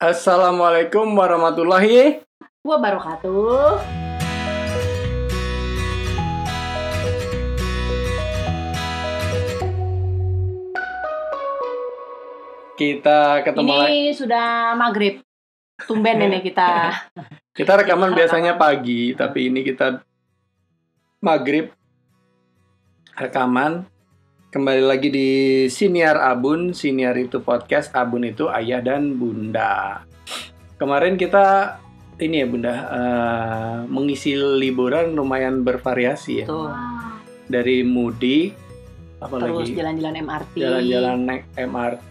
Assalamualaikum warahmatullahi wabarakatuh. Kita ketemu lagi. Ini sudah maghrib. Tumben ini kita. Kita rekaman biasanya pagi, tapi ini kita maghrib rekaman. Kembali lagi di Siniar Abun. Siniar itu podcast, Abun itu ayah dan bunda. Kemarin kita ini ya bunda eh, mengisi liburan lumayan bervariasi ya. Tuh. Dari mudik, apa Terus lagi? jalan-jalan MRT. jalan-jalan naik MRT.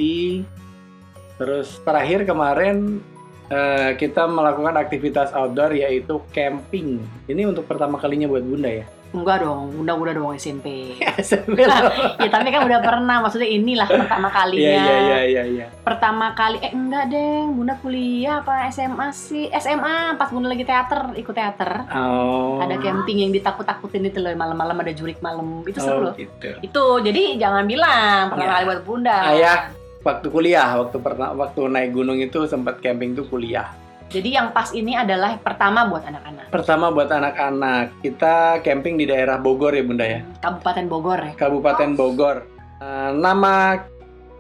Terus terakhir kemarin eh, kita melakukan aktivitas outdoor yaitu camping. Ini untuk pertama kalinya buat Bunda ya. Enggak dong, udah-udah dong SMP. ya tapi kan udah pernah, maksudnya inilah pertama kalinya. Iya iya iya iya iya. Pertama kali, eh enggak deh, Bunda kuliah apa SMA sih? SMA, pas Bunda lagi teater, ikut teater. Oh. Ada camping yang ditakut-takutin itu loh, malam-malam ada jurik malam. Itu seru Oh, loh. gitu. Itu, jadi jangan bilang pertama Iya. kali buat Bunda. Ayah waktu kuliah, waktu pernah waktu naik gunung itu sempat camping tuh kuliah. Jadi yang pas ini adalah pertama buat anak-anak. Pertama buat anak-anak, kita camping di daerah Bogor ya Bunda ya. Kabupaten Bogor ya. Kabupaten Bogor. Eh, nama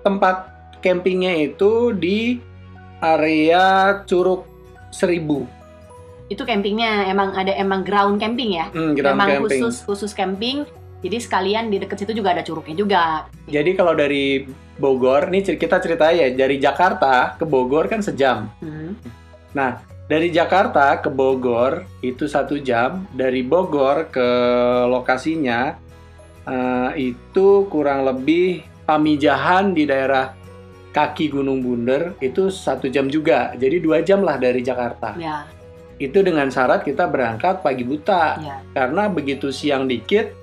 tempat campingnya itu di area Curug Seribu. Itu campingnya emang ada emang ground camping ya. Hmm, ground emang camping. khusus khusus camping. Jadi sekalian di dekat situ juga ada curugnya juga. Jadi kalau dari Bogor, nih kita cerita ya, dari Jakarta ke Bogor kan sejam. Hmm. Dari Jakarta ke Bogor itu satu jam. Dari Bogor ke lokasinya eh, itu kurang lebih Pamijahan di daerah kaki Gunung Bunder itu satu jam juga. Jadi dua jam lah dari Jakarta. Ya, Itu dengan syarat kita berangkat pagi buta. ya. Karena begitu siang dikit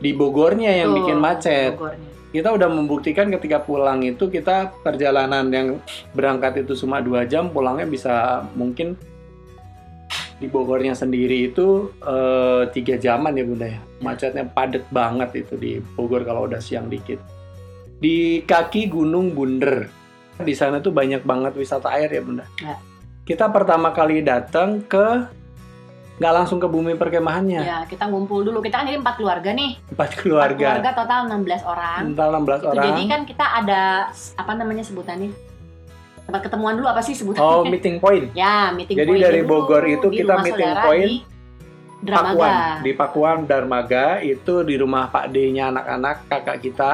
di Bogornya yang Tuh, bikin macet. Bogornya. Kita udah membuktikan ketika pulang itu kita perjalanan yang berangkat itu cuma dua jam, pulangnya bisa mungkin di Bogornya sendiri itu eh, tiga jaman ya bunda ya. Macetnya padet banget itu di Bogor kalau udah siang dikit. Di kaki Gunung Bunder, di sana tuh banyak banget wisata air ya bunda. Ya. Kita pertama kali datang ke nggak langsung ke bumi perkemahannya, Ya, kita ngumpul dulu. Kita kan ini empat keluarga nih. empat Empat keluarga, keluarga total 16 orang. total 16 Itu orang. jadi kan kita ada apa namanya sebutannya? Tempat ketemuan dulu apa sih sebutannya? Oh, meeting point. ya, meeting Jadi point dari dulu Bogor itu kita meeting point di Dramaga. Pakuan di Pakuan Darmaga itu di rumah Pak D-nya anak-anak kakak kita.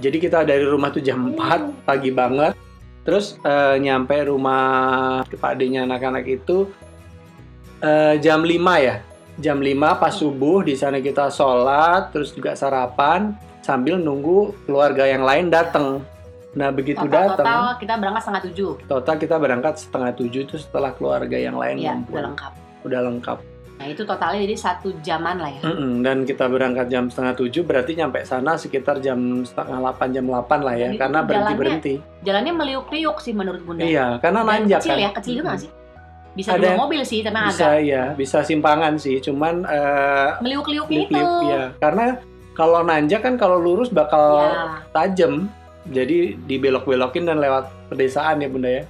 Jadi kita dari rumah tuh jam 4 pagi banget. Terus eh, nyampe rumah Pak D-nya anak-anak itu eh, jam 5 ya. Jam 5 pas subuh di sana kita sholat, terus juga sarapan sambil nunggu keluarga yang lain datang. Nah begitu Total, total datang, kita berangkat setengah tujuh. total kita berangkat setengah tujuh itu setelah keluarga yang lain Iya, ngumpul. udah lengkap. Udah lengkap. Nah itu totalnya jadi satu jaman lah ya. Mm-mm, dan kita berangkat jam setengah tujuh berarti nyampe sana sekitar jam setengah delapan jam delapan lah ya Jadi karena berhenti jalannya berhenti Jalannya meliuk-liuk sih menurut bunda. iya karena nanjak kecil kan ya, kecil juga nggak sih? Bisa Ada- dua mobil sih, tapi bisa agak ya bisa simpangan sih cuman eh meliuk-liuk itu. ya karena kalau nanjak kan kalau lurus bakal Ya. tajam jadi dibelok-belokin dan lewat pedesaan ya bunda ya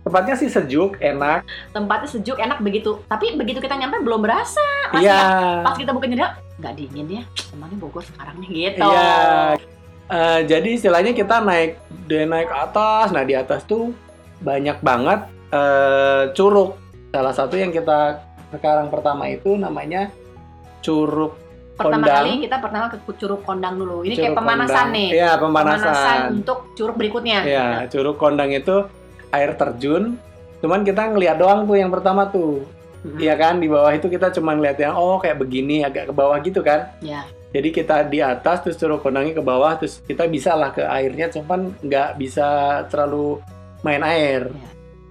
tempatnya sih sejuk enak Tempatnya sejuk, enak begitu. Tapi begitu kita nyampe belum berasa. Iya Pas kita buka jendela, nggak dingin ya. Emangnya Bogor sekarang nih gitu. Iya. Eh, jadi istilahnya kita naik dia naik ke atas. Nah di atas tuh banyak banget eh, curug. Salah satu yang kita sekarang pertama itu namanya curug Pertama Kondang. kali kita pertama ke Curug Kondang dulu. Ini kayak Curug pemanasan Kondang. nih. Iya pemanasan. untuk curug berikutnya. Iya curug kondang itu air terjun. Cuman kita ngeliat doang tuh yang pertama tuh. Mm-mm. Iya kan di bawah itu kita cuma ngeliat yang oh kayak begini agak ke bawah gitu kan. Iya. Jadi kita di atas terus curug kondangnya ke bawah terus kita bisa lah ke airnya cuman nggak bisa terlalu main air. Iya.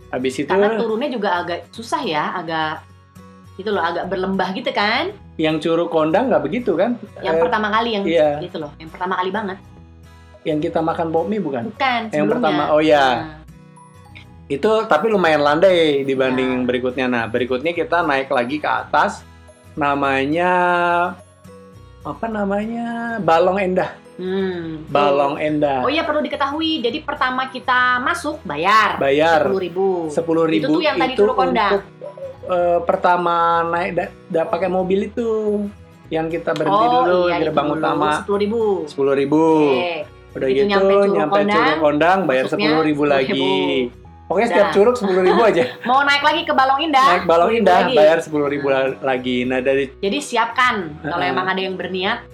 Habis itu Karena turunnya juga agak susah ya, agak itu loh, agak berlembah gitu kan. yang curug kondang nggak begitu kan? Yang Eh, pertama kali yang iya. gitu loh, yang pertama kali banget. yang kita makan bakmi bukan? Bukan, Yang sebelumnya. pertama, oh iya. Nah, Itu tapi lumayan landai dibanding Ya. yang berikutnya. Nah, berikutnya kita naik lagi ke atas namanya apa namanya? Balong Endah. Hmm. Balong Endah. Oh iya perlu diketahui. Jadi pertama kita masuk bayar Bayar sepuluh ribu. sepuluh ribu Itu tuh yang tadi Kondang. untuk eh, pertama naik da, da- pakai mobil itu yang kita berhenti oh dulu iya di gerbang utama sepuluh ribu. sepuluh ribu. Oke. Udah Begitu gitu nyampe nyampe, Curug Kondang, Curug Kondang bayar sepuluh ribu 10.000. lagi. Pokoknya setiap curug sepuluh ribu aja. Mau naik lagi ke Balong Indah. Naik balong 10.000 indah lagi. bayar sepuluh ribu lagi. Nah dari Jadi siapkan kalau Heeh. emang ada yang berniat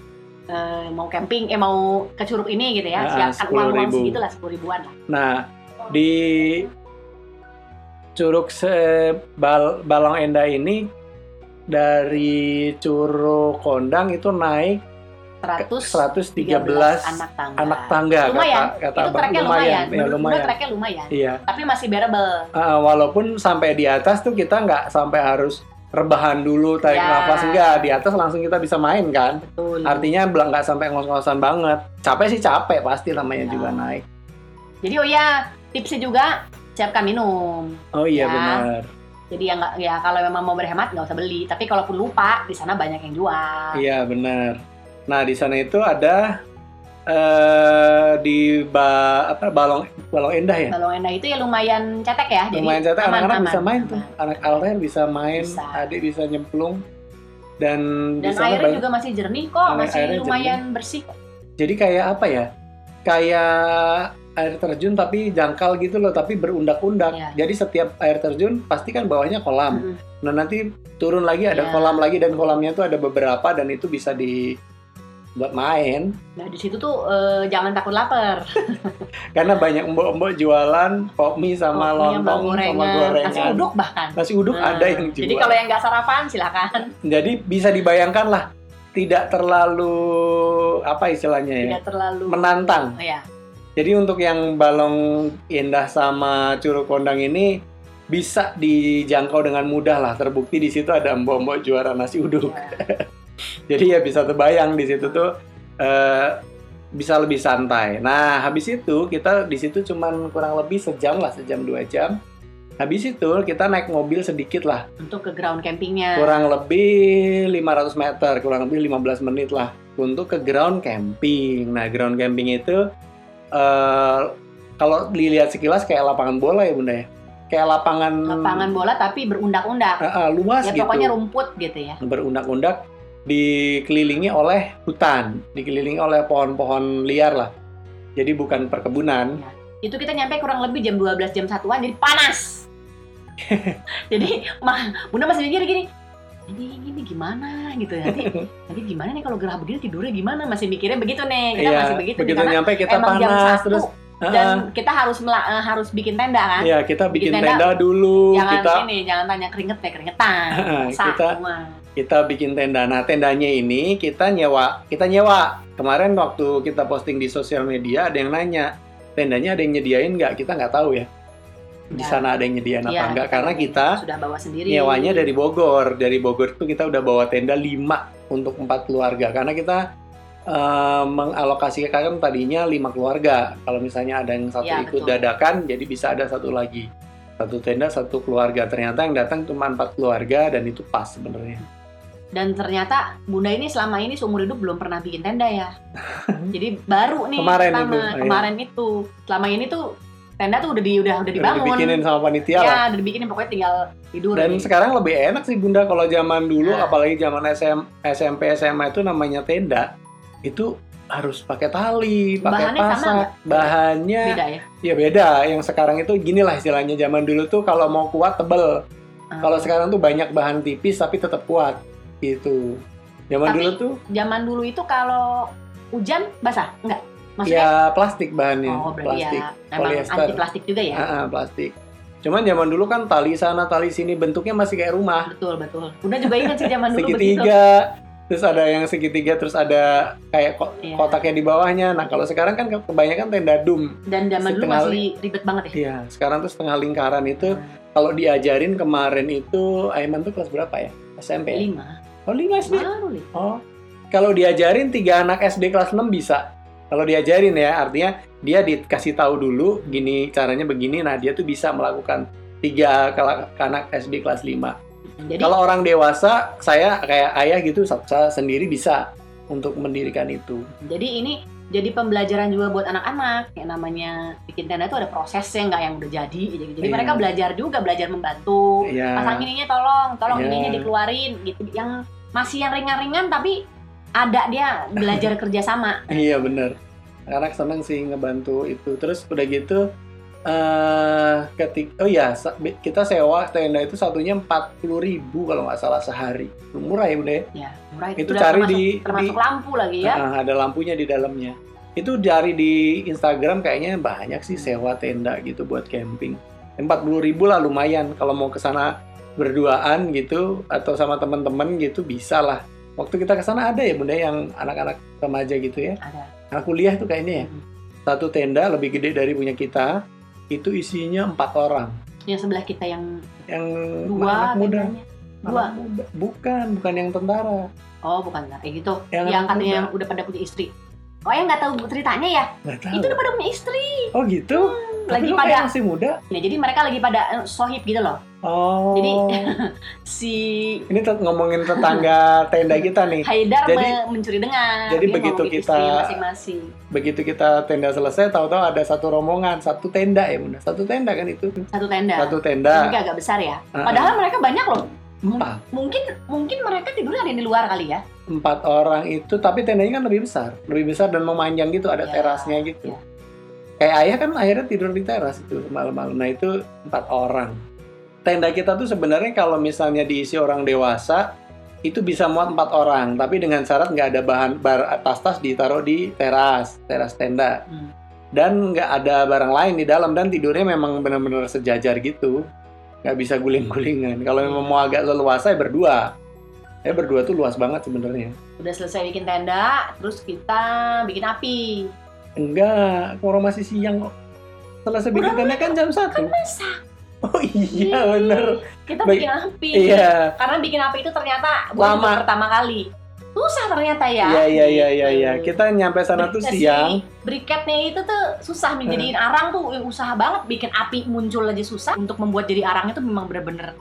eh, mau camping, eh mau ke curug ini gitu ya, Heeh, siapkan uang-uang 10.000. segitu lah sepuluh ribuan lah. Nah, di Curug Bal- Balong Endah ini dari Curug Kondang itu naik ke 113 113 anak tangga. anak tangga Lumayan. kata kata itu Abang. lumayan. lumayan ya lumayan treknya lumayan. iya Tapi masih bearable. Ah, walaupun sampai di atas tuh kita nggak sampai harus rebahan dulu tarik Ya. nafas enggak di atas langsung kita bisa main kan Betul. artinya belum nggak sampai ngos-ngosan banget capek sih capek pasti namanya Ya. juga naik Jadi oh ya, tipsnya juga siapkan minum. oh iya Ya. benar Jadi ya nggak ya kalau memang mau berhemat nggak usah beli. Tapi kalaupun lupa di sana banyak yang jual. Iya benar. Nah di sana itu ada eh di ba, apa balong balong endah ya. Balong Endah itu ya lumayan cetek ya. Jadi Lumayan cetek aman, anak-anak bisa main tuh. Anak alter bisa main, Bisa. adik bisa nyemplung dan, Dan airnya banyak- juga masih jernih kok, masih lumayan bersih kok. Jadi kayak apa ya? Kayak air terjun tapi jangkal gitu loh, tapi berundak-undak. Iya. Jadi setiap air terjun pasti kan bawahnya kolam. Mm-mm. Nah nanti turun lagi ada Iya. kolam lagi dan kolamnya tuh ada beberapa dan itu bisa di buat main Nah di situ tuh eh, jangan takut lapar. karena banyak mbok-mbok jualan pop mie sama Pokoknya lontong sama gorengan, gorengan nasi uduk bahkan. nasi uduk Nah, ada yang jual Jadi kalau yang nggak sarapan silakan. jadi bisa dibayangkan lah tidak terlalu apa istilahnya ya Tidak terlalu menantang Oh, ya. jadi untuk yang balong indah sama curug kondang ini bisa dijangkau dengan mudah lah terbukti di situ ada mbok-mbok juara nasi uduk Ya. jadi ya bisa terbayang di situ tuh eh, bisa lebih santai. Nah habis itu kita di situ cuman kurang lebih sejam lah sejam dua jam. Habis itu kita naik mobil sedikit lah, Untuk ke ground campingnya. kurang lebih 500 meter, kurang lebih 15 menit lah untuk ke ground camping. Nah ground camping itu eh, kalau dilihat sekilas kayak lapangan bola ya bunda ya, kayak lapangan, Lapangan bola tapi berundak-undak. eh, eh, luas Ya gitu. pokoknya rumput gitu ya. berundak-undak dikelilingi oleh hutan, dikelilingi oleh pohon-pohon liar lah. Jadi bukan perkebunan. Itu kita nyampe kurang lebih jam 12 jam satuan jadi panas. jadi mah Bunda masih mikir gini, ini ini gimana? Gitu nanti nanti gimana nih kalau gerah begini tidurnya gimana? Masih mikirnya begitu nih. Kita Iya, masih begitu begitu nyampe kita emang jam panas satu terus dan kita harus eh, harus bikin tenda kan? Iya, kita bikin, bikin tenda, tenda, dulu, jangan kita ini jangan tanya keringet ya keringetan. Kita semua. Kita bikin tenda. Nah, tendanya ini kita nyewa, kita nyewa. Kemarin waktu kita posting di sosial media ada yang nanya, tendanya ada yang nyediain nggak? Kita nggak tahu ya. Di Nggak. sana ada yang nyediain apa Iya, nggak? Karena kita sudah bawa sendiri nyewanya dari Bogor. Dari Bogor tuh kita udah bawa tenda 5 untuk empat keluarga karena kita eh, mengalokasikan tadinya lima keluarga. Kalau misalnya ada yang satu Iya, ikut betul. dadakan, jadi bisa ada satu lagi. Satu tenda satu keluarga. Ternyata yang datang cuma empat keluarga dan itu pas sebenarnya. Dan ternyata bunda ini selama ini seumur hidup belum pernah bikin tenda ya jadi baru nih Kemarin pertama itu, iya. kemarin itu selama ini tuh tenda tuh udah di udah udah Udah dibangun dibikinin sama panitia lah. ya udah dibikinin pokoknya tinggal tidur Dan nih. sekarang lebih enak sih Bunda kalau zaman dulu Nah. apalagi zaman SM, SMP SMA itu namanya tenda itu harus pakai tali, pakai sama pasak. nggak? Bahannya beda ya ya beda. Yang sekarang itu gini lah istilahnya zaman dulu tuh kalau mau kuat tebel. Ah. Kalau sekarang tuh banyak bahan tipis tapi tetap kuat itu. Zaman Tapi, dulu tuh? Zaman dulu itu kalau hujan basah? Enggak. Maksudnya? Ya plastik bahannya. Oh, ya. plastik. Ya, polyester. anti plastik juga ya? Heeh, plastik. Cuman zaman dulu kan tali sana tali sini bentuknya masih kayak rumah. Betul, betul. Udah juga ingat sih zaman dulu segitiga, begitu. terus ada yang segitiga, terus ada kayak ko yeah. kotaknya di bawahnya. Nah, kalau sekarang kan kebanyakan tenda dum. Dan zaman setengah, dulu masih ribet banget ya. Iya, sekarang tuh setengah lingkaran itu hmm. kalau diajarin kemarin itu Aiman tuh kelas berapa ya? SMP. Ya? Oh, Roli nggak SD? Ah, nih. Oh. Kalau diajarin tiga anak SD kelas 6 bisa. Kalau diajarin ya, artinya dia dikasih tahu dulu gini caranya begini. Nah, dia tuh bisa melakukan tiga anak SD kelas 5. Jadi, kalau orang dewasa, saya kayak ayah gitu, saya sendiri bisa untuk mendirikan itu. Jadi ini jadi pembelajaran juga buat anak-anak yang namanya bikin tenda itu ada prosesnya nggak yang udah jadi jadi, jadi Iya. mereka belajar juga belajar membantu Iya. pasang ininya tolong tolong Iya. ininya dikeluarin gitu yang masih yang ringan-ringan tapi ada dia belajar kerjasama Iya bener. Anak seneng sih ngebantu itu. Terus udah gitu, eh ketik, oh ya kita sewa tenda itu satunya empat puluh ribu kalau nggak salah sehari. Murah ya bunda ya? ya murah Itu Udah cari termasuk, di- termasuk di- lampu lagi ya Nah, ada lampunya di dalamnya. Itu cari di Instagram kayaknya banyak sih sewa tenda gitu buat camping. Empat puluh ribu lah lumayan kalau mau ke sana berduaan gitu atau sama teman-teman gitu bisa lah. Waktu kita ke sana ada ya bunda yang anak-anak remaja gitu ya. ada Anak kuliah tuh kayaknya ya. Mm. Satu tenda lebih gede dari punya kita. Itu isinya empat orang. yang sebelah kita yang Yang dua anak muda. dua Anak muda. Bukan, bukan yang tentara. oh bukan lah kayak gitu Yang yang katanya muda. yang udah pada punya istri oh yang nggak tahu ceritanya ya Nggak tahu. itu udah pada punya istri Oh gitu? Tapi lagi pada masih muda. ya, jadi mereka lagi pada eh, sohib gitu loh Oh. Jadi, si ini ngomongin tetangga tenda kita nih. Haidar Jadi- me- mencuri dengar jadi Dia begitu kita- masing-masing Begitu kita tenda selesai, tahu-tahu ada satu rombongan, satu tenda ya bunda. Satu tenda kan itu. satu tenda Satu Ini tenda. agak besar ya Ah, padahal mereka banyak loh empat. mungkin mungkin mereka tidurnya ada di luar kali ya Empat orang itu, tapi tendanya kan lebih besar, lebih besar dan memanjang gitu, ada Ya, terasnya gitu. ya. Kayak ayah kan akhirnya tidur di teras itu malam-malam. Nah itu empat orang. Tenda kita tuh sebenarnya kalau misalnya diisi orang dewasa itu bisa muat empat orang, tapi dengan syarat nggak ada bahan bar tas-tas ditaruh di teras, teras tenda. Hmm. Dan nggak ada barang lain di dalam dan tidurnya memang benar-benar sejajar gitu, nggak bisa guling-gulingan. Kalau memang mau agak leluasa ya berdua. Ya berdua tuh luas banget sebenarnya. udah selesai bikin tenda terus kita bikin api Enggak, orang masih siang kok. Selesai bikin Udah tenda kan jam satu. masak Oh iya bener. kita Baik. bikin api Iya. karena bikin api itu ternyata Lama. pertama kali susah ternyata ya Iya iya iya iya. Gitu. Kita nyampe sana tuh Si siang. briketnya itu tuh susah menjadiin arang tuh usaha banget bikin api muncul aja susah untuk membuat jadi arang itu memang bener-bener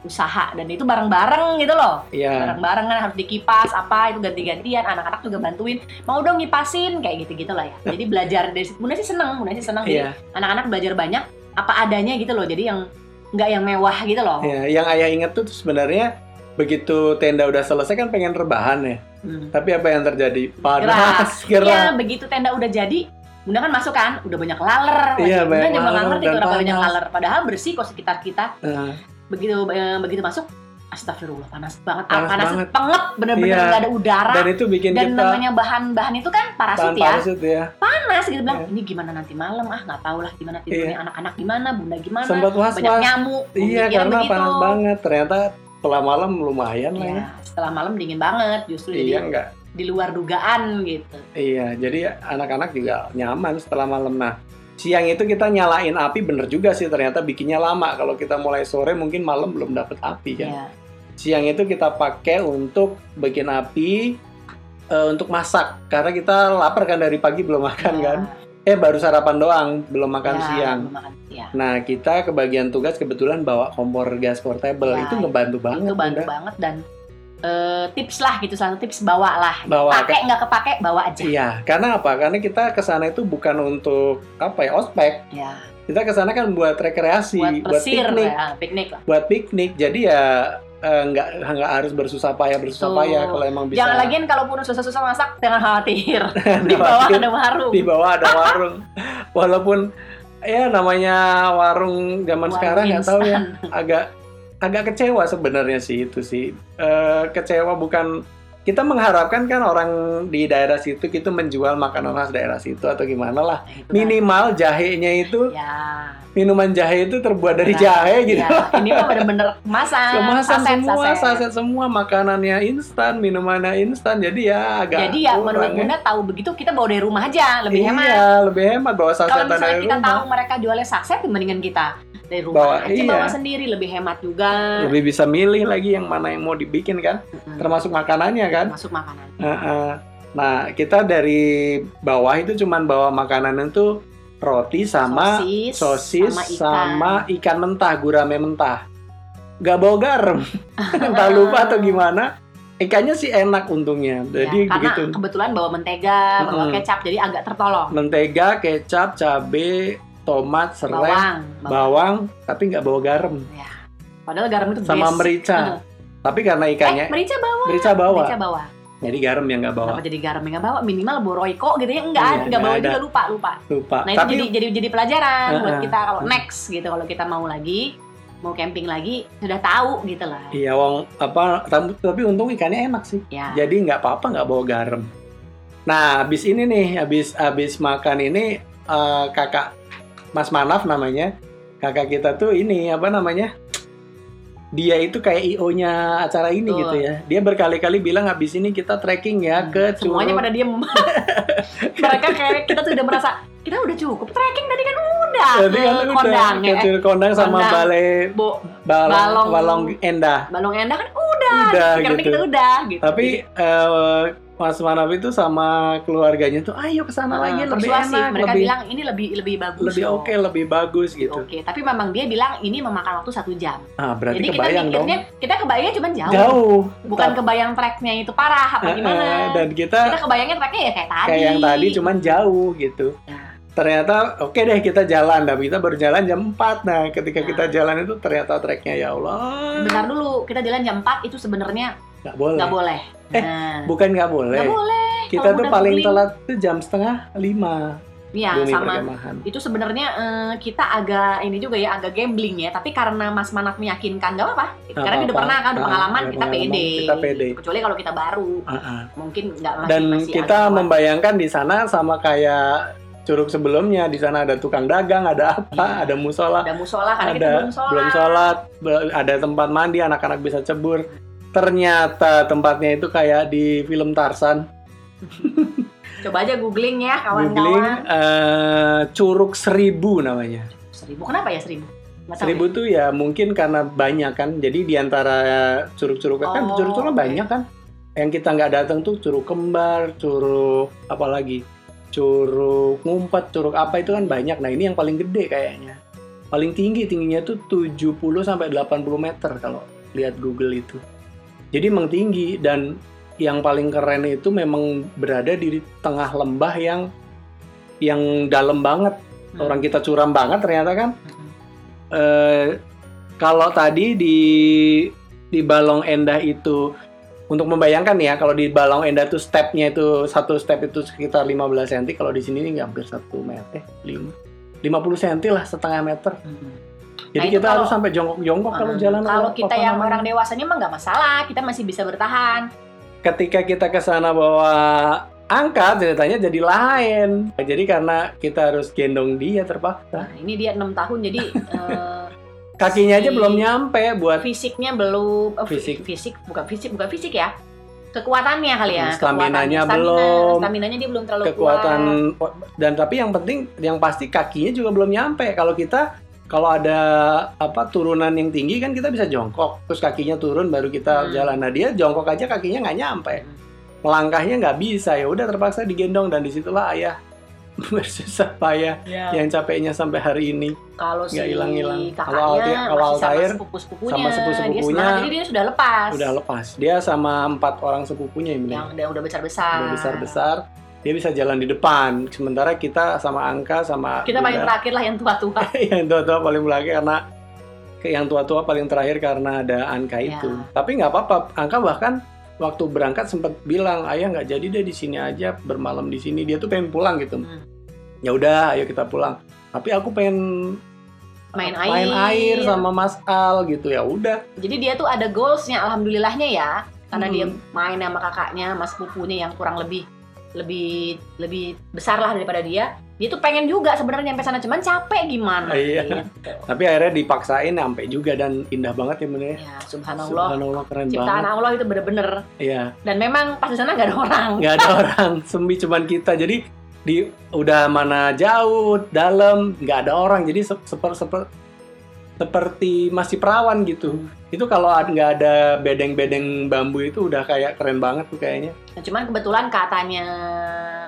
usaha dan itu bareng-bareng gitu loh Iya. bareng-bareng kan harus dikipas apa itu ganti-gantian anak-anak juga bantuin mau dong ngipasin kayak gitu-gitu lah ya jadi belajar dari situ Bunda sih seneng Bunda sih seneng Iya. jadi anak-anak belajar banyak apa adanya gitu loh jadi yang nggak yang mewah gitu loh Iya. Yang ayah inget tuh sebenarnya begitu tenda udah selesai kan pengen rebahan ya. Hmm. Tapi apa yang terjadi? Panas, Iya, gerah. begitu tenda udah jadi, Bunda kan masuk kan, udah banyak laler. Iya, Bunda banyak juga nggak ngerti kenapa banyak laler. Padahal bersih kok sekitar kita. Nah, Begitu eh, begitu masuk, astagfirullah panas banget. Ah, Panas panas banget. pengep, bener-bener Iya. nggak ada udara. dan itu bikin Dan kita namanya bahan-bahan itu kan parasut tahan ya, parasut ya. panas gitu bilang. Iya. Ini gimana nanti malam? Ah nggak tahu lah gimana tidurnya anak-anak gimana, Bunda gimana. Sempat banyak was-was. nyamuk. Iya, karena begitu. panas banget. Ternyata setelah malam lumayan lah ya. Iya, setelah malam dingin banget, justru Iya jadi enggak? di luar dugaan gitu. Iya, jadi anak-anak juga nyaman setelah malam. Nah, siang itu kita nyalain api bener juga sih ternyata bikinnya lama. Kalau kita mulai sore mungkin malam belum dapet api kan. Iya. Siang itu kita pakai untuk bikin api eh, untuk masak karena kita lapar kan dari pagi belum makan Iya. kan. Eh baru sarapan doang, belum makan Ya, siang. belum makan siang. Nah, kita kebagian tugas kebetulan bawa kompor gas portable. Ya, itu ngebantu banget, itu bantu banget dan eh, tips lah gitu satu tips bawa lah Bawa pakai nggak kepake bawa aja Iya, karena apa? Karena kita ke sana itu bukan untuk apa ya, ospek. ya Kita ke sana kan buat rekreasi, buat buat, pesir piknik, ya piknik lah buat piknik. Jadi ya eh, nggak nggak harus bersusah payah bersusah payah kalau emang bisa. jangan lagian kalaupun susah-susah masak jangan khawatir di bawah ada warung di bawah ada warung. Walaupun ya namanya warung zaman Warung sekarang nggak tahu ya agak agak kecewa sebenarnya sih itu sih. Eh, kecewa bukan kita mengharapkan kan orang di daerah situ kita menjual makanan khas daerah situ atau gimana lah. Nah, itu kan. minimal jahenya itu ya minuman jahe itu terbuat dari Nah, jahe gitu ya. ini mah bener-bener kemasan kemasan saset, semua saset. saset semua makanannya instan minumannya instan jadi ya agak jadi ya menurut Bunda tahu begitu kita bawa dari rumah aja lebih iya, hemat lebih hemat bawa kalau sasetan misalnya dari kita rumah tahu mereka jualnya saset mendingan kita dari rumah Bawa- aja iya. bawa sendiri lebih hemat juga lebih bisa milih lagi yang mana yang mau dibikin kan Mm-mm. termasuk makanannya kan masuk makanan Heeh. Nah, kita dari bawah itu cuman bawa makanan itu roti sama sosis, sosis sama ikan. sama ikan mentah, gurame mentah. Gak bawa garam. Entah lupa atau gimana. ikannya sih enak untungnya. Jadi ya, karena begitu kebetulan bawa mentega, bawa Mm-mm. kecap, jadi agak tertolong. mentega, kecap, cabe, tomat, serai, Bawang, bawang. bawang, tapi nggak bawa garam Ya. Padahal garam itu sama base. merica. Tapi karena ikannya Eh, merica bawa. merica bawa, Merica bawa. Jadi garam yang nggak bawa. Kenapa jadi garam yang nggak bawa? Minimal royco gitu ya enggak, Iya, nggak bawa ada. juga lupa, lupa. Lupa. Nah, itu tapi jadi jadi jadi pelajaran buat Uh-uh. kita kalau next gitu kalau kita mau lagi mau camping lagi sudah tahu gitu lah. iya, wong apa? Tapi, tapi untung ikannya enak sih. Ya. Jadi nggak apa-apa nggak bawa garam. Nah, habis ini nih, habis habis makan ini eh, kakak Mas Manaf namanya, kakak kita tuh ini apa namanya? Dia itu kayak IO-nya acara ini Betul. gitu ya. Dia berkali-kali bilang habis ini kita trekking ya ke Semuanya Curug. pada diem. Mereka kayak kita tuh udah merasa kita udah cukup trekking tadi kan udah Jadi ke kan udah kondang ke ya. Curug Kondang sama Kondang. balai Bo, balong, Balong. balong endah. balong endah kan udah. Udah gitu. kita udah gitu. Tapi eh, Mas Manaf itu sama keluarganya tuh ayo ke sana Ah, lagi lebih enak, Mereka lebih bilang ini lebih lebih bagus. lebih oke, lebih bagus gitu. Oke, tapi memang dia bilang ini memakan waktu satu jam. Ah, berarti Jadi kita kebayang dong. mikirnya kita kebayangnya cuma jauh, Jauh. bukan kebayang treknya itu parah apa Eh, gimana. eh, dan kita kita kebayangnya treknya ya kayak tadi. kayak yang tadi cuman jauh gitu. Ya. Ternyata oke deh kita jalan, tapi kita baru jalan jam 4. Nah, ketika Nah. kita jalan itu ternyata treknya ya Allah. Bentar dulu, kita jalan jam 4 itu sebenarnya Nggak boleh. nggak boleh. Eh, Nah, Bukan nggak boleh. nggak boleh. Kita Kalau tuh paling telat tuh jam setengah lima Iya, sama. perkemahan. Itu sebenarnya eh, kita agak ini juga ya, agak gambling ya. Tapi karena Mas Manaf meyakinkan, nggak apa-apa. Karena dia udah pernah kan, udah Ah, pengalaman, udah kita pengalaman, pede. kita pede. Kecuali kalau kita baru, Ah, ah. mungkin nggak masih Dan masih kita membayangkan di sana sama kayak curug sebelumnya, di sana ada tukang dagang, ada apa, Iya. ada musola. ada musola karena kita ada belum sholat. belum sholat, ada tempat mandi anak-anak bisa cebur. Ternyata tempatnya itu kayak di film Tarsan. Coba aja googling ya Googling kawan-kawan. eh, Curug Seribu namanya. Seribu, kenapa ya seribu? Nggak tahu Seribu tuh ya mungkin karena banyak kan. Jadi di antara curug-curug kan Oh, curug-curug oke. banyak kan. Yang kita nggak datang tuh curug kembar, curug apa lagi? Curug ngumpet, curug apa itu kan banyak. Nah, ini yang paling gede kayaknya. Paling tinggi tingginya tuh 70 sampai 80 meter kalau lihat Google itu. Jadi emang tinggi dan yang paling keren itu memang berada di tengah lembah yang yang dalam banget. Hmm. Orang kita curam banget ternyata kan Hmm. eh kalau tadi di di Balong Endah itu untuk membayangkan ya kalau di Balong Endah tuh stepnya itu satu step itu sekitar 15 cm kalau di sini ini hampir satu meter lima 50 cm lah setengah meter Hmm. Jadi Nah, kita kalau- harus sampai jongkok-jongkok kalau Hmm. jalan Kalau kita yang namanya. orang dewasanya mah nggak masalah, kita masih bisa bertahan. ketika kita ke sana bawa angkat ceritanya jadi lain jadi karena kita harus gendong dia terpaksa Nah, ini dia enam tahun jadi eh, kakinya aja belum nyampe buat fisiknya belum fi- Fisik. fisik bukan fisik bukan fisik ya kekuatannya kali ya Staminanya kekuatannya. Stamina- belum. staminanya dia belum terlalu kekuatan kuat. dan tapi yang penting yang pasti kakinya juga belum nyampe kalau kita kalau ada apa turunan yang tinggi kan kita bisa jongkok. Terus kakinya turun baru kita Hmm. jalan. Nah dia jongkok aja kakinya nggak nyampe. Melangkahnya nggak bisa. Ya udah terpaksa digendong. Dan di situlah ayah bersusah payah Ya. yang capeknya sampai hari ini. Kalau si hilang-hilang. kakaknya Kalau Alti- kalau sama Altair, sama sepupu-sepupunya, dia semangat, jadi dia sudah lepas. Udah lepas. Dia sama empat orang sepupunya yang yang udah besar besar udah besar besar dia bisa jalan di depan sementara kita sama Angka sama kita paling terakhir lah yang tua tua yang tua-tua paling belakang karena ke- yang tua-tua paling terakhir karena ada angka Ya. itu. Tapi nggak apa-apa, angka bahkan waktu berangkat sempat bilang ayah nggak jadi deh di sini aja bermalam di sini. Dia tuh pengen pulang gitu. Hmm. Ya udah, ayo kita pulang. Tapi aku pengen Main main air. air sama Mas Al gitu ya udah. jadi dia tuh ada goalsnya alhamdulillahnya ya karena Hmm. dia main sama kakaknya mas sepupunya yang kurang lebih lebih lebih besar lah daripada dia dia tuh pengen juga sebenarnya nyampe sana cuman capek gimana Iya. gitu. Tapi akhirnya dipaksain sampai juga dan indah banget ya bener ya. ya subhanallah Subhanallah keren ciptaan banget. Allah itu bener-bener Iya. dan memang pas di sana nggak ada orang nggak ada orang sembi cuman kita jadi di udah mana jauh dalam nggak ada orang jadi sep- seper, seper- seperti masih perawan gitu. Itu kalau nggak ada bedeng-bedeng bambu itu udah kayak keren banget tuh kayaknya. Nah, cuman kebetulan katanya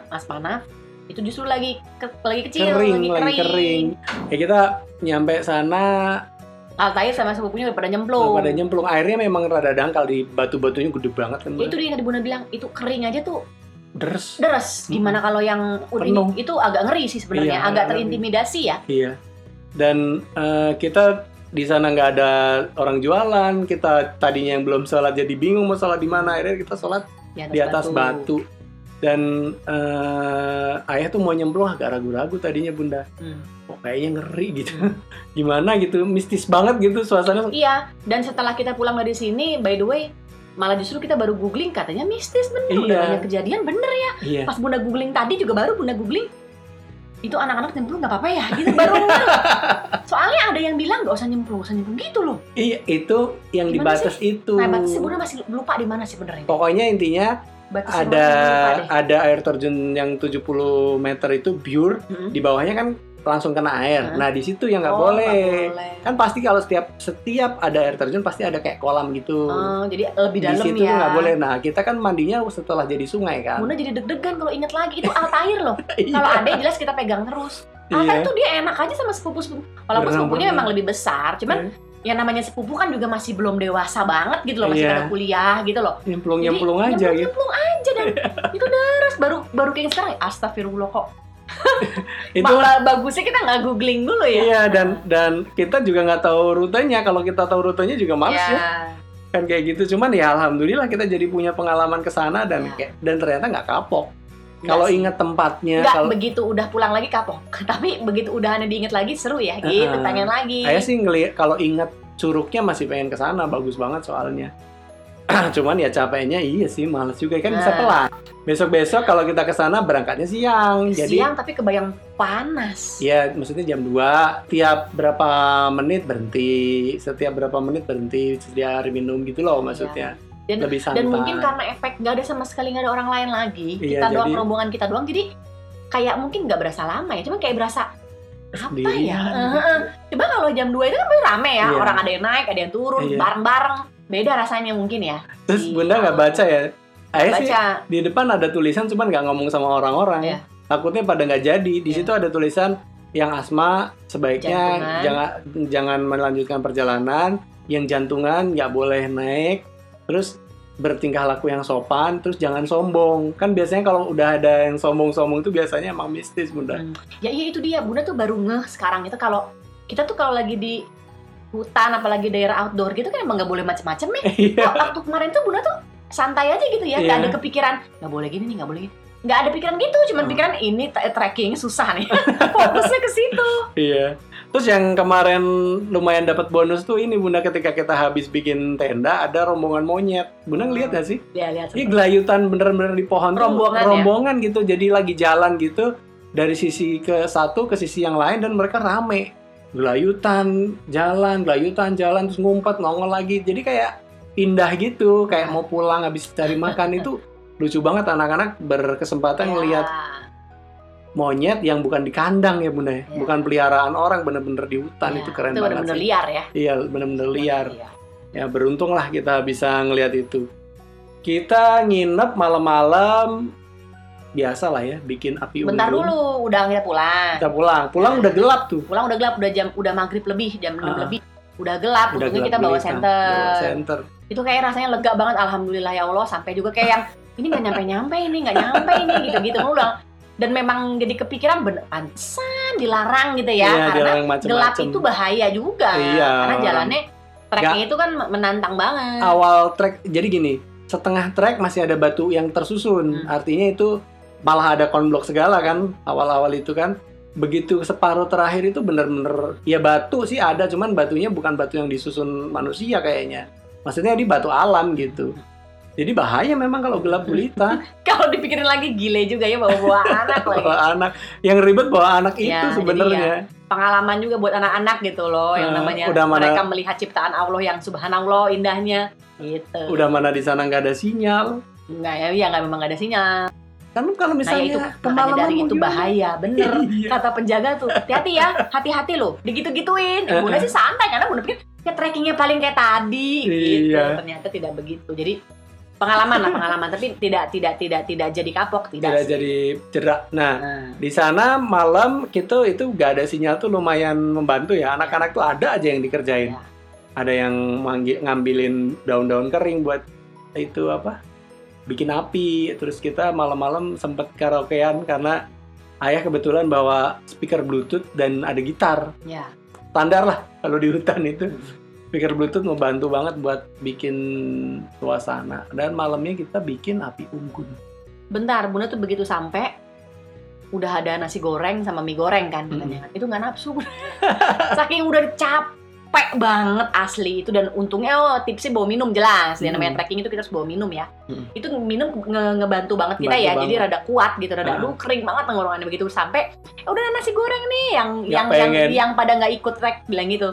Mas Panaf itu justru lagi ke- lagi kecil kering lagi lagi kering, kering. Ya kita nyampe sana Altair sama sepupunya udah pada nyemplung. pada nyemplung. Airnya memang rada dangkal di batu-batunya gede banget kan Ya, itu dia yang tadi Bunda bilang, itu kering aja tuh deres. deres. Gimana kalau yang udah itu agak ngeri sih sebenarnya, Iya, agak agak terintimidasi ya. iya dan eh, kita di sana nggak ada orang jualan kita tadinya yang belum sholat jadi bingung mau sholat di mana akhirnya kita sholat di atas batu, dan eh, ayah tuh mau nyemplung agak ragu-ragu tadinya bunda. Hmm. kok kayaknya ngeri gitu. Gimana gitu mistis banget gitu suasana. Iya, dan setelah kita pulang dari sini, by the way, malah justru kita baru googling katanya mistis bener, udah Iya. banyak kejadian bener ya. iya. Pas Bunda googling tadi juga baru Bunda googling itu anak-anak nyemplung nggak apa-apa ya gitu baru soalnya ada yang bilang nggak usah nyemplung, nggak usah nyemplung gitu loh. iya itu yang di Gimana batas itu Nah, batasnya Bunda masih lupa di mana sih benernya. pokoknya intinya Batasnya ada Bunda lupa deh. ada air terjun yang 70 meter itu pure Mm-mm. di bawahnya kan langsung kena air Hmm. nah di situ yang nggak Oh, boleh boleh. kan pasti kalau setiap setiap ada air terjun pasti ada kayak kolam gitu Oh, jadi lebih di dalam situ ya. nggak boleh nah kita kan mandinya setelah jadi sungai kan Bunda jadi deg-degan kalau inget lagi itu Altair loh. Iya. Kalau ada jelas kita pegang terus. Altair Iya. tuh dia enak aja sama sepupu-sepupu. Walaupun sepupunya memang lebih besar, cuman yang namanya sepupu kan juga masih belum dewasa banget gitu loh, masih Iya. pada kuliah gitu loh. nyemplung nyemplung aja gitu nyemplung aja dan itu deres baru baru kayak sekarang astagfirullah kok. itu Malah bagusnya kita nggak googling dulu ya. iya dan dan kita juga nggak tahu rutenya kalau kita tahu rutenya juga males ya. Ya. kan kayak gitu cuman ya alhamdulillah kita jadi punya pengalaman ke sana dan Ya. kayak dan ternyata nggak kapok kalau inget tempatnya Nggak kalau begitu udah pulang lagi kapok. Tapi begitu udahannya diinget lagi seru ya gitu, Heeh. pengen lagi. saya sih ngelihat kalau inget curugnya masih pengen ke sana bagus banget soalnya cuman ya capeknya iya sih males juga kan bisa Nah. telat besok besok kalau kita ke sana berangkatnya siang jadi Siang tapi kebayang panas. ya maksudnya jam 2 tiap berapa menit berhenti setiap berapa menit berhenti sedia air minum gitu loh maksudnya Dan- lebih santai Dan mungkin karena efek nggak ada sama sekali nggak ada orang lain lagi, Iya, kita doang rombongan kita doang, jadi kayak mungkin nggak berasa lama ya, cuma kayak berasa apa ya? Heeh. Coba kalau jam 2 itu kan pasti rame ya, Iya. orang ada yang naik, ada yang turun, Iya. bareng-bareng, beda rasanya mungkin ya. terus Iya. bunda nggak baca ya Ayah sih Baca, di depan ada tulisan cuman nggak ngomong sama orang-orang Iya. takutnya pada nggak jadi di Iya. situ ada tulisan yang asma sebaiknya Jantungan. jangan jangan melanjutkan perjalanan yang jantungan nggak boleh naik terus bertingkah laku yang sopan terus jangan sombong kan biasanya kalau udah ada yang sombong-sombong itu biasanya emang mistis bunda Hmm. ya iya itu dia, Bunda tuh baru ngeh sekarang itu kalau kita tuh kalau lagi di hutan apalagi daerah outdoor gitu kan emang nggak boleh macem-macem nih. iya Kok waktu kemarin tuh Bunda tuh santai aja gitu ya, nggak Iya. ada kepikiran nggak boleh gini nih, nggak boleh gini. Nggak ada pikiran gitu, cuman Hmm. pikiran ini trekking susah nih. Fokusnya ke situ. iya terus yang kemarin lumayan dapat bonus tuh ini bunda ketika kita habis bikin tenda ada rombongan monyet bunda ngeliat gak sih Ya lihat. Ini gelayutan bener-bener di pohon tuh, Rombongan ya? rombongan gitu. Jadi lagi jalan gitu dari sisi ke satu ke sisi yang lain dan mereka rame. Gelayutan, jalan, gelayutan, jalan terus ngumpet nongol lagi. Jadi kayak indah gitu, kayak mau pulang habis cari makan itu lucu banget anak-anak berkesempatan Ya. ngelihat monyet yang bukan di kandang ya bunda ya, Ya. bukan peliharaan orang bener-bener di hutan Ya, itu keren itu banget benar-benar sih. liar ya. Iya bener-bener liar Iya. ya beruntung lah kita bisa ngelihat itu kita nginep malam-malam biasa lah ya bikin api Bentar unggun dulu, udah kita pulang. kita pulang pulang udah gelap tuh Pulang udah gelap, udah jam udah maghrib lebih, jam 6 Ah. lebih. Udah gelap, udah gelap kita bawa senter. Bawa senter Itu kayak rasanya lega banget, alhamdulillah ya Allah. Sampai juga kayak yang ini nggak nyampe-nyampe ini, nggak nyampe ini, gitu-gitu udah. Dan memang jadi kepikiran bener pantesan dilarang gitu ya, Iya, karena jalan macem-macem. gelap itu bahaya juga. Iya. Karena jalannya treknya itu kan menantang banget. awal trek jadi gini setengah trek masih ada batu yang tersusun Hmm. artinya itu malah ada konblok segala kan awal-awal itu kan. Begitu separuh terakhir itu bener-bener ya batu sih ada cuman batunya bukan batu yang disusun manusia kayaknya. Maksudnya di batu alam gitu. Jadi bahaya memang kalau gelap gulita. Kalau dipikirin lagi gile juga ya bawa-bawa anak lagi. bawa anak. Yang ribet bawa anak Ya, itu sebenarnya. Pengalaman juga buat anak-anak gitu loh, yang Eh, namanya udah mana- mereka melihat ciptaan Allah yang subhanallah indahnya gitu. udah mana di sana nggak ada sinyal. Enggak ya, ya nggak memang nggak ada sinyal. Kan kalau Nah ya misalnya itu makanya kemalaman dari itu gimana? bahaya, bener. Iya. Kata penjaga tuh, hati-hati ya, hati-hati loh, digitu-gituin. Bunda eh. sih santai karena Bunda pikir ya trekkingnya paling kayak tadi, gitu. Iya. Ternyata tidak begitu. Jadi pengalaman lah pengalaman tapi tidak tidak tidak tidak jadi kapok tidak, tidak sih. jadi jerak. Nah, Nah, di sana malam kita itu gak ada sinyal tuh lumayan membantu ya. Anak-anak tuh ada aja yang dikerjain. Ya. Ada yang manggi- ngambilin daun-daun kering buat itu apa? Bikin api. Terus kita malam-malam sempet karaokean karena ayah kebetulan bawa speaker bluetooth dan ada gitar. ya Standar lah kalau di hutan itu. Speaker bluetooth membantu banget buat bikin suasana. Dan malamnya kita bikin api unggun. bentar bunda tuh begitu sampai udah ada nasi goreng sama mie goreng kan katanya kan. itu nggak nafsu saking udah capek banget asli itu. Dan untungnya oh tipsnya bawa minum jelas. Dan Mm. namanya trekking itu kita harus bawa minum ya. Mm. itu minum nge- ngebantu banget kita Bantu ya jadi banget. rada kuat gitu rada Ah. aduh kering banget tenggorokannya begitu. Sampai "Eh, udah ada nasi goreng nih yang Nggak yang yang pengen. yang pada nggak ikut trek bilang gitu.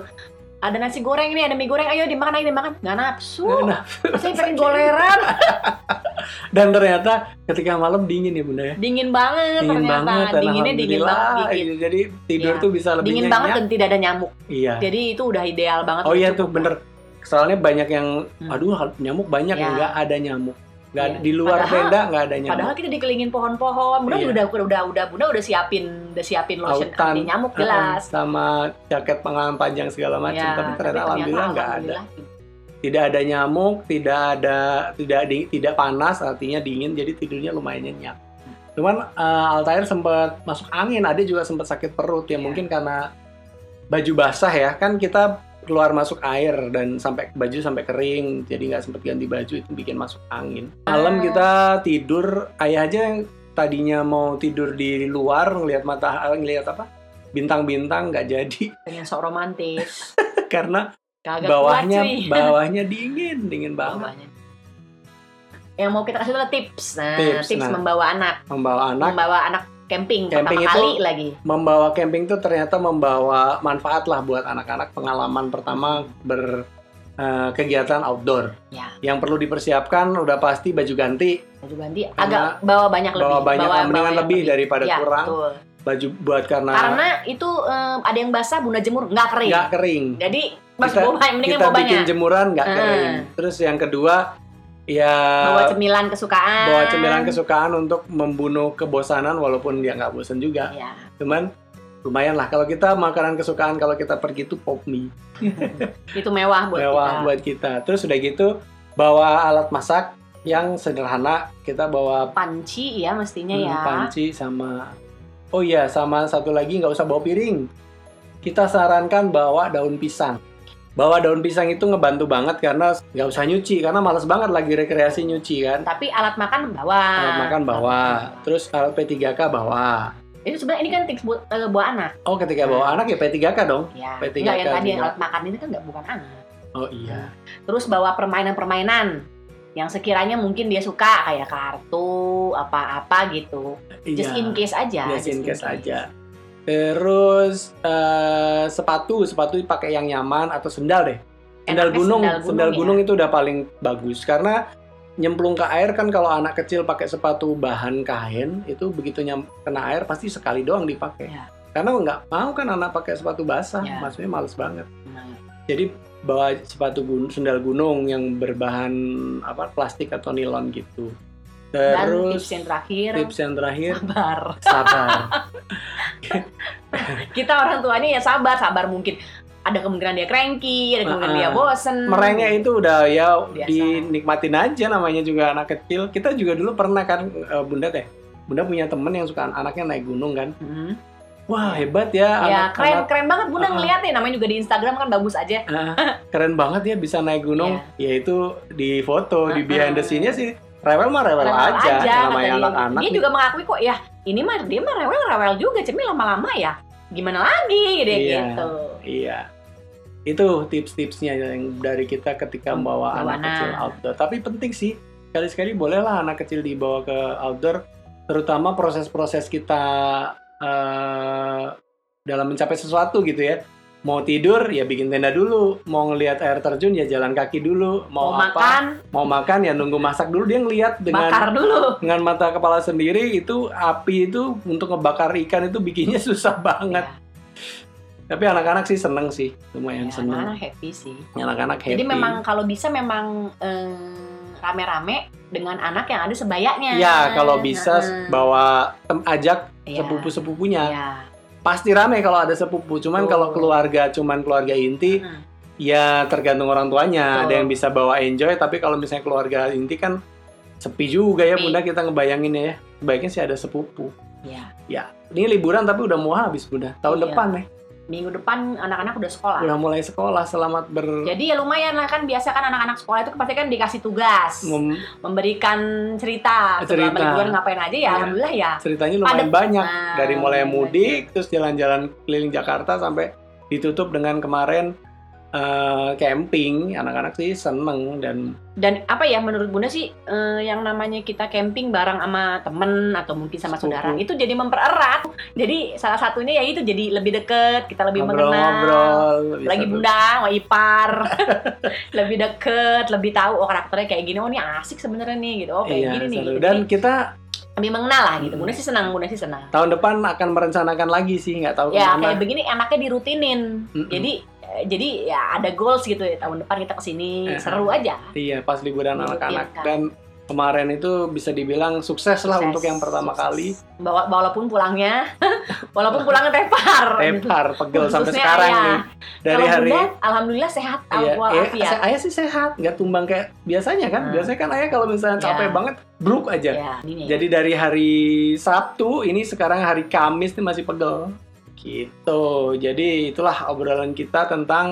Ada nasi goreng nih ada mie goreng. Ayo dimakan ayo dimakan. Nggak nafsu. Nah, saya pengen goleran Dan ternyata ketika malam dingin ya bunda ya. dingin banget Dingin ternyata banget. dan dinginnya dingin banget dikit iya, Jadi tidur Iya. tuh bisa lebih dingin nyenyak. banget dan tidak ada nyamuk Iya. jadi itu udah ideal banget Oh iya tuh bener. Soalnya banyak yang, Hmm. aduh nyamuk banyak Ya. nggak ada nyamuk. Nggak ada, Iya. di luar Padahal- tenda nggak ada nyamuk. Padahal kita dikelilingin pohon-pohon. Bunda Iya. udah udah udah Bunda udah siapin udah siapin lotion Autan. anti nyamuk Heeh, jelas. sama jaket pengaman panjang segala macam. Ya, tapi ternyata alhamdulillah nggak ada. Tidak ada nyamuk, tidak ada tidak di- tidak panas, artinya dingin. Jadi tidurnya lumayan nyenyak. Cuman eh, Altair sempat masuk angin, ada juga sempat sakit perut ya Iya. mungkin karena baju basah ya kan kita keluar masuk air dan sampai baju sampai kering jadi nggak sempat ganti baju itu bikin masuk angin malam Ah. kita tidur ayah aja yang tadinya mau tidur di luar ngelihat matahari ngelihat apa bintang-bintang nggak jadi Pengen sok romantis. karena Kagak bawahnya kuat cuy. bawahnya dingin dingin banget Bawahnya. Yang mau kita kasih adalah tips. Nah, Tips, tips, nah. membawa anak, membawa anak membawa anak camping, Camping pertama itu- kali lagi. membawa camping tuh ternyata membawa manfaat lah buat anak-anak pengalaman pertama ber eh, kegiatan outdoor Ya. yang perlu dipersiapkan udah pasti baju ganti Baju ganti agak bawa banyak lebih. bawa banyak mendingan yang lebih daripada Ya, kurang betul. baju buat karena Karena itu em, ada yang basah bunda jemur nggak kering. nggak kering Jadi mas Kita- bawa mendingan kita bawa bikin jemuran nggak kering terus yang kedua ya Bawa cemilan kesukaan. bawa cemilan kesukaan untuk membunuh kebosanan walaupun dia nggak bosan juga. Ya. cuman lumayan lah. Kalau kita makanan kesukaan kalau kita pergi tuh pop mie. Itu mewah buat mewah kita. buat kita. Terus udah gitu bawa alat masak yang sederhana. Kita bawa Panci ya mestinya hmm, ya. panci sama oh iya sama satu lagi nggak usah bawa piring. Kita sarankan bawa daun pisang bawa daun pisang itu ngebantu banget karena nggak usah nyuci karena males banget lagi rekreasi nyuci kan Tapi alat makan bawa. alat makan bawa terus alat P3K bawa Itu sebenarnya ini kan tips buat eh, buat anak. oh ketika bawa anak ya P3K dong Ya. P3K Enggak yang tadi alat makan ini kan nggak bukan anak. oh iya Terus bawa permainan-permainan yang sekiranya mungkin dia suka kayak kartu apa-apa gitu. Just Iya. in case aja. Just in case aja. Terus eh, sepatu, sepatu pakai yang nyaman atau sendal deh. Sendal gunung, sendal sendal gunung, gunung, ya. itu udah paling bagus karena nyemplung ke air kan kalau anak kecil pakai sepatu bahan kain itu begitu nyam kena air pasti sekali doang dipakai. Ya. Karena nggak mau kan anak pakai sepatu basah, Ya. maksudnya males banget. Nah, Jadi bawa sepatu gunung, sendal gunung yang berbahan apa plastik atau nilon gitu. Dan Terus tips yang terakhir, tips yang terakhir sabar. sabar. Kita orang tuanya ya sabar, sabar mungkin ada kemungkinan dia cranky, ada kemungkinan Ah, dia bosen. merengek itu udah ya Biasa. dinikmatin aja namanya juga anak kecil kita juga dulu pernah kan eh, bunda teh bunda punya temen yang suka anaknya naik gunung kan Hmm. wah hebat ya Ya anak, keren anak keren banget bunda Ah. ngeliat nih namanya juga di Instagram kan bagus aja. ah, keren banget ya bisa naik gunung ya itu di foto di Ah, behind the scene-nya sih rewel mah rewel, Rewel aja, kata namanya anak-anak Dia juga mengakui kok ya ini mah dia mah rewel rewel juga, cemi lama-lama ya gimana lagi deh Iya. gitu. iya itu tips-tipsnya yang dari kita ketika membawa Bawa anak anak. kecil outdoor tapi penting sih sekali-sekali bolehlah anak kecil dibawa ke outdoor terutama proses-proses kita eh, dalam mencapai sesuatu gitu ya mau tidur ya bikin tenda dulu mau ngelihat air terjun ya jalan kaki dulu mau, Mau, apa makan, mau makan ya nunggu masak dulu dia ngelihat dengan bakar dulu. dengan mata kepala sendiri itu api itu untuk ngebakar ikan itu bikinnya susah banget tapi anak-anak sih seneng sih lumayan Ya, seneng anak-anak happy sih. anak-anak happy Jadi memang kalau bisa memang eh, rame-rame dengan anak yang ada sebayanya. Ya, kalau bisa Heeh. bawa tem- ajak Iya. sepupu-sepupunya. Iya. Pasti rame kalau ada sepupu. Cuman Betul. kalau keluarga cuman keluarga inti, Heeh. ya tergantung orang tuanya. Betul. Ada yang bisa bawa enjoy, tapi kalau misalnya keluarga inti kan sepi juga ya. Bunda kita ngebayangin ya. Baiknya sih ada sepupu. Iya. Ya, ini liburan tapi udah mau habis, Bunda. Tahun Iya. depan nih. Minggu depan anak-anak udah sekolah. Udah mulai sekolah, selamat ber Jadi ya lumayan lah kan biasa kan anak-anak sekolah itu pasti kan dikasih tugas, mem- memberikan cerita, Cerita. liburan ngapain aja ya, Iya. alhamdulillah ya. ceritanya lumayan banyak Nah, dari mulai iya, mudik terus jalan-jalan keliling Jakarta sampai ditutup dengan kemarin eh, camping anak-anak sih seneng dan Dan apa ya menurut Bunda sih eh, yang namanya kita camping bareng sama temen atau mungkin sama saudara itu jadi mempererat. Jadi salah satunya ya itu jadi lebih deket, kita lebih mengenal. ngobrol-ngobrol bisa Lagi. Bunda, sama ipar, lebih deket, lebih tahu oh karakternya kayak gini, oh ini asik sebenarnya nih gitu, oh kayak iya, gini nih. gitu. dan Jadi kita lebih mengenal lah gitu. Hmm. Bunda sih senang, Bunda sih senang. tahun depan akan merencanakan lagi sih nggak tahu Ya ke mana kayak begini enaknya dirutinin. Mm-mm. Jadi eh, jadi ya ada goals gitu ya tahun depan kita ke sini Eh, seru aja. iya pas liburan Iya, anak-anak kan. dan kemarin itu bisa dibilang sukses lah Sukses. untuk yang pertama Sukses. kali Bawa, walaupun pulangnya walaupun pulangnya tepar. tepar pegel sampai sekarang ayah. nih dari hari Bunda, alhamdulillah sehat Iya, eh, walafiat. se- ayah sih sehat, nggak tumbang kayak biasanya kan. Hmm. Biasanya kan ayah kalau misalnya capek Iya. banget, bruk aja. Ya, nih. Jadi dari hari Sabtu, ini sekarang hari Kamis nih masih pegel. Gitu. Jadi itulah obrolan kita tentang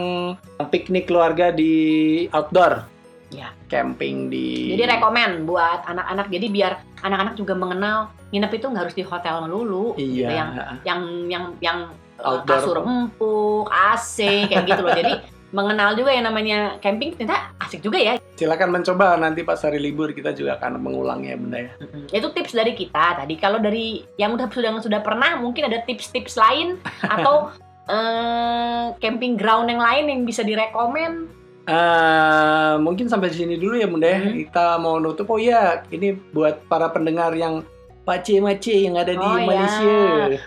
piknik keluarga di outdoor. Ya. Camping di Jadi rekomen buat anak-anak. Jadi biar anak-anak juga mengenal nginep itu nggak harus di hotel melulu. Iya. Gitu, yang yang yang yang uh, Outdoor. kasur empuk, AC kayak gitu loh. Jadi mengenal juga yang namanya camping ternyata asik juga ya. Silakan mencoba nanti pas hari libur kita juga akan mengulangnya bunda ya. Itu tips dari kita tadi. Kalau dari yang udah sudah sudah pernah mungkin ada tips-tips lain atau eh, camping ground yang lain yang bisa direkomen. Eh, mungkin sampai sini dulu ya bunda ya. Hmm. Kita mau nutup. Oh iya, ini buat para pendengar yang pace-mace yang ada di Oh, iya. Malaysia.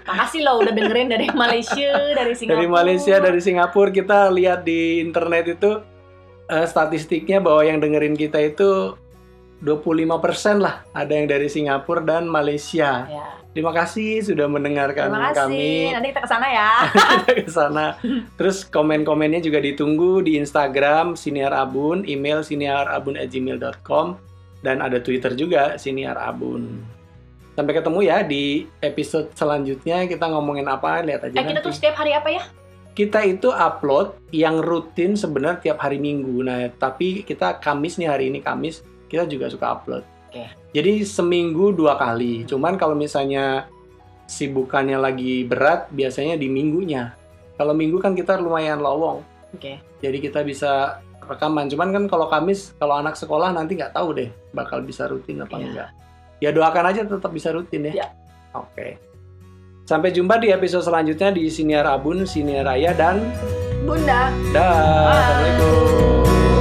Makasih loh udah dengerin dari Malaysia, dari Singapura. Dari Malaysia, dari Singapura kita lihat di internet itu eh, statistiknya bahwa yang dengerin kita itu 25% lah ada yang dari Singapura dan Malaysia. Ya. Terima kasih sudah mendengarkan Terima kasih. kami Nanti kita ke sana ya. ke sana. Terus komen-komennya juga ditunggu di Instagram Siniar Abun, email siniarabun@gmail.com dan ada Twitter juga Siniar Abun. Sampai ketemu ya di episode selanjutnya kita ngomongin apa lihat aja Eh kita tuh setiap hari apa ya? kita itu upload yang rutin sebenarnya tiap hari Minggu. Nah, tapi kita Kamis nih hari ini Kamis kita juga suka upload. Oke. Jadi seminggu dua kali. Cuman kalau misalnya sibukannya lagi berat, biasanya di minggunya. Kalau minggu kan kita lumayan lowong. Oke. Jadi kita bisa rekaman. Cuman kan kalau Kamis, kalau anak sekolah nanti nggak tahu deh bakal bisa rutin apa Iya. enggak. Ya doakan aja tetap bisa rutin ya. Iya. Oke. Sampai jumpa di episode selanjutnya di Siniar Abun, Siniar Raya dan Bunda. dah. Assalamualaikum.